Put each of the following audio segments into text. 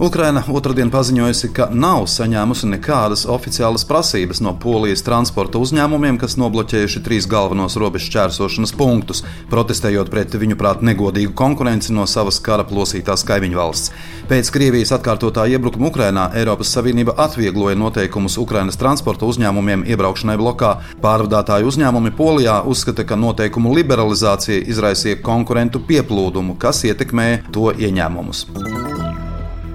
Ukraina otrdien paziņojusi, ka nav saņēmusi nekādas oficiālas prasības no Polijas transporta uzņēmumiem, kas nobloķējuši trīs galvenos robežu šķērsošanas punktus, protestējot pret viņu prāt negodīgu konkurenci no savas kara plosītās kaimiņu valsts. Pēc Krievijas atkārtotā iebrukuma Ukrainā Eiropas Savienība atviegloja noteikumus Ukrainas transporta uzņēmumiem iebraukšanai blokā. Pārvadātāju uzņēmumi Polijā uzskata, ka noteikumu liberalizācija izraisīja konkurentu pieplūdumu, kas ietekmē to ieņēmumus.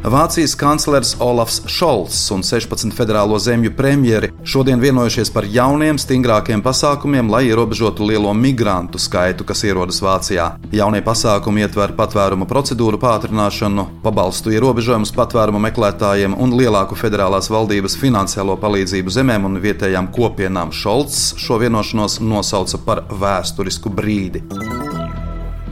Vācijas kanclers Olafs Šolts un 16 federālo zemju premjeri šodien vienojušies par jauniem, stingrākiem pasākumiem, lai ierobežotu lielo migrantu skaitu, kas ierodas Vācijā. Jaunie pasākumi ietver patvērumu procedūru pātrināšanu, pabalstu ierobežojumus patvērumu meklētājiem un lielāku federālās valdības finansiālo palīdzību zemēm un vietējām kopienām. Šolts šo vienošanos nosauca par vēsturisku brīdi.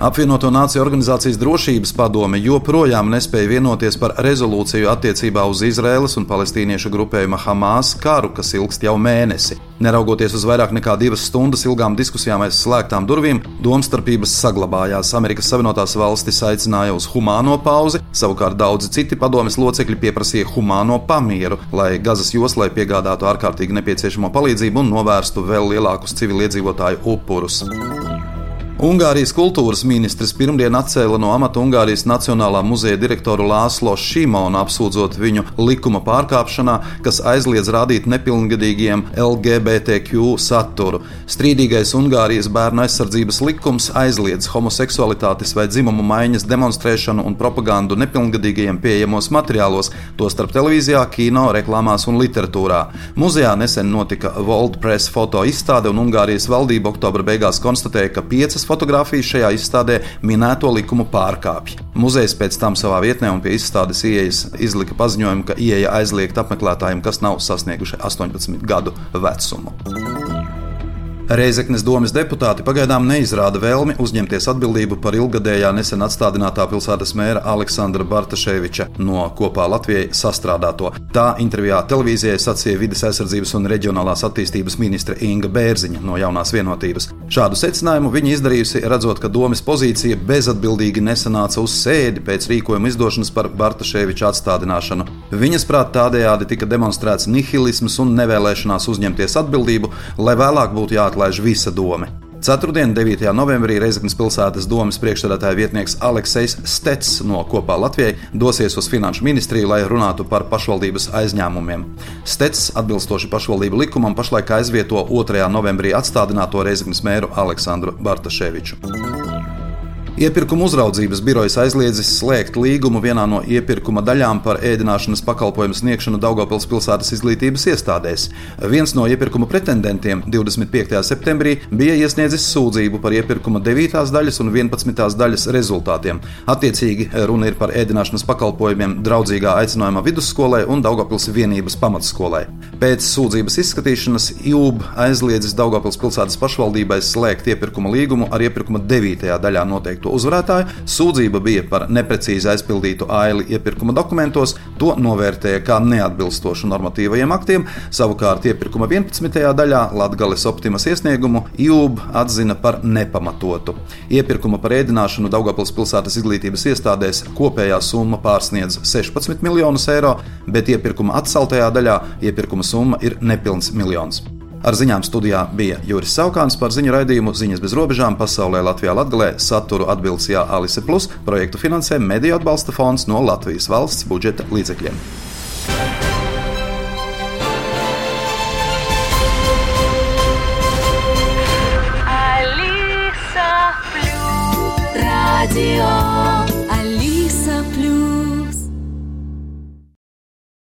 Apvienoto Nāciju organizācijas drošības padome joprojām nespēja vienoties par rezolūciju attiecībā uz Izraēlas un palestīniešu grupējuma Hamas karu, kas ilgst jau mēnesi. Neraugoties uz vairāk nekā divas stundas ilgām diskusijām aiz slēgtām durvīm, domstarpības saglabājās. Amerikas Savienotās valstis aicināja uz humāno pauzi, savukārt daudzi citi padomes locekļi pieprasīja humāno pamieru, lai Gazas joslai piegādātu ārkārtīgi nepieciešamo palīdzību un novērstu vēl lielākus civiliedzīvotāju upurus. Ungārijas kultūras ministrs pirmdien atcēla no amata Ungārijas Nacionālā muzeja direktoru Lāslo Šimonu, apsūdzot viņu likuma pārkāpšanā, kas aizliedz rādīt nepilngadīgiem LGBTQ saturu. Strīdīgais Ungārijas bērnu aizsardzības likums aizliedz homoseksualitātes vai dzimumu maiņas demonstrēšanu un propagandu nepilngadīgajiem pieejamos materiālos, tostarp televīzijā, kino, reklāmās un literatūrā. Muzejā nesen notika World Press foto izstāde, un Ungārijas valdība oktobra beigās konstatēja, ka piecas fotografijas šajā izstādē minēto likumu pārkāpj. Muzejs pēc tam savā vietnē un pie izstādes ieejas izlika paziņojumu, ka ieeja aizliegta apmeklētājiem, kas nav sasnieguši 18 gadu vecumu. Reizeknas domas deputāti pagaidām neizrāda vēlmi uzņemties atbildību par ilgadējā nesen atstādinātā pilsētas mēra Aleksandra Bartaševiča no kopā Latvijai sastrādāto. Tā intervijā televīzijai sacīja vidas aizsardzības un reģionālās attīstības ministre Inga Bērziņa no jaunās vienotības. Šādu secinājumu viņa izdarījusi, redzot, ka domas pozīcija bezatbildīgi nesanāca uz sēdi pēc rīkojuma izdošanas par Bartaševiča atstādināšanu. Viņas prāt tādējādi tika demonstrēts nihilisms un nevēlēšanās uzņemties atbildību, lai vēlāk būtu jāatklāj jāatlaiž visa doma. Ceturtdien, 9. novembrī, Reizeknas pilsētas domas priekšstādātāja vietnieks Aleksis Stets no kopā Latvijai dosies uz Finanšu ministriju, lai runātu par pašvaldības aizņēmumiem. Stets, atbilstoši pašvaldību likumam, pašlaik aizvieto 2. novembrī atstādināto Reizeknas mēru Aleksandru Bartaševiču. Iepirkuma uzraudzības birojas aizliedzis slēgt līgumu vienā no iepirkuma daļām par ēdināšanas pakalpojumu sniegšanu Daugopils pilsētas izglītības iestādēs. Viens no iepirkuma pretendentiem 25. septembrī bija iesniedzis sūdzību par iepirkuma 9. daļas un 11. daļas rezultātiem. Attiecīgi runa ir par ēdināšanas pakalpojumiem draudzīgā aicinājuma vidusskolai un Daugopils vienības pamatskolai. Pēc sūdzības izskatīšanas IUB aizliedzis Daugopils pilsētas pašvaldībai slēgt iepirkuma līgumu ar iepirkuma 9. daļā noteikto uzvarētāju. Sūdzība bija par neprecīzi aizpildītu aili iepirkuma dokumentos, to novērtēja kā neatbilstošu normatīvajiem aktiem. Savukārt iepirkuma 11. daļā Latvijas optimas iesniegumu IUB atzina par nepamatotu. Iepirkuma par ēdināšanu Daugopils pilsētas izglītības iestādēs kopējā summa pārsniedz 16 miljonus eiro, bet iepirkuma atceltajā daļā iepirkuma summa ir nepilns miljons. Ar ziņām studijā bija Juris Saukāns par ziņu raidījumu Ziņas bez robežām pasaulē Latvijā Latgalē saturu atbildes Jā Alise Plus projektu finansē Mediju atbalsta fonds no Latvijas valsts budžeta līdzekļiem. Radio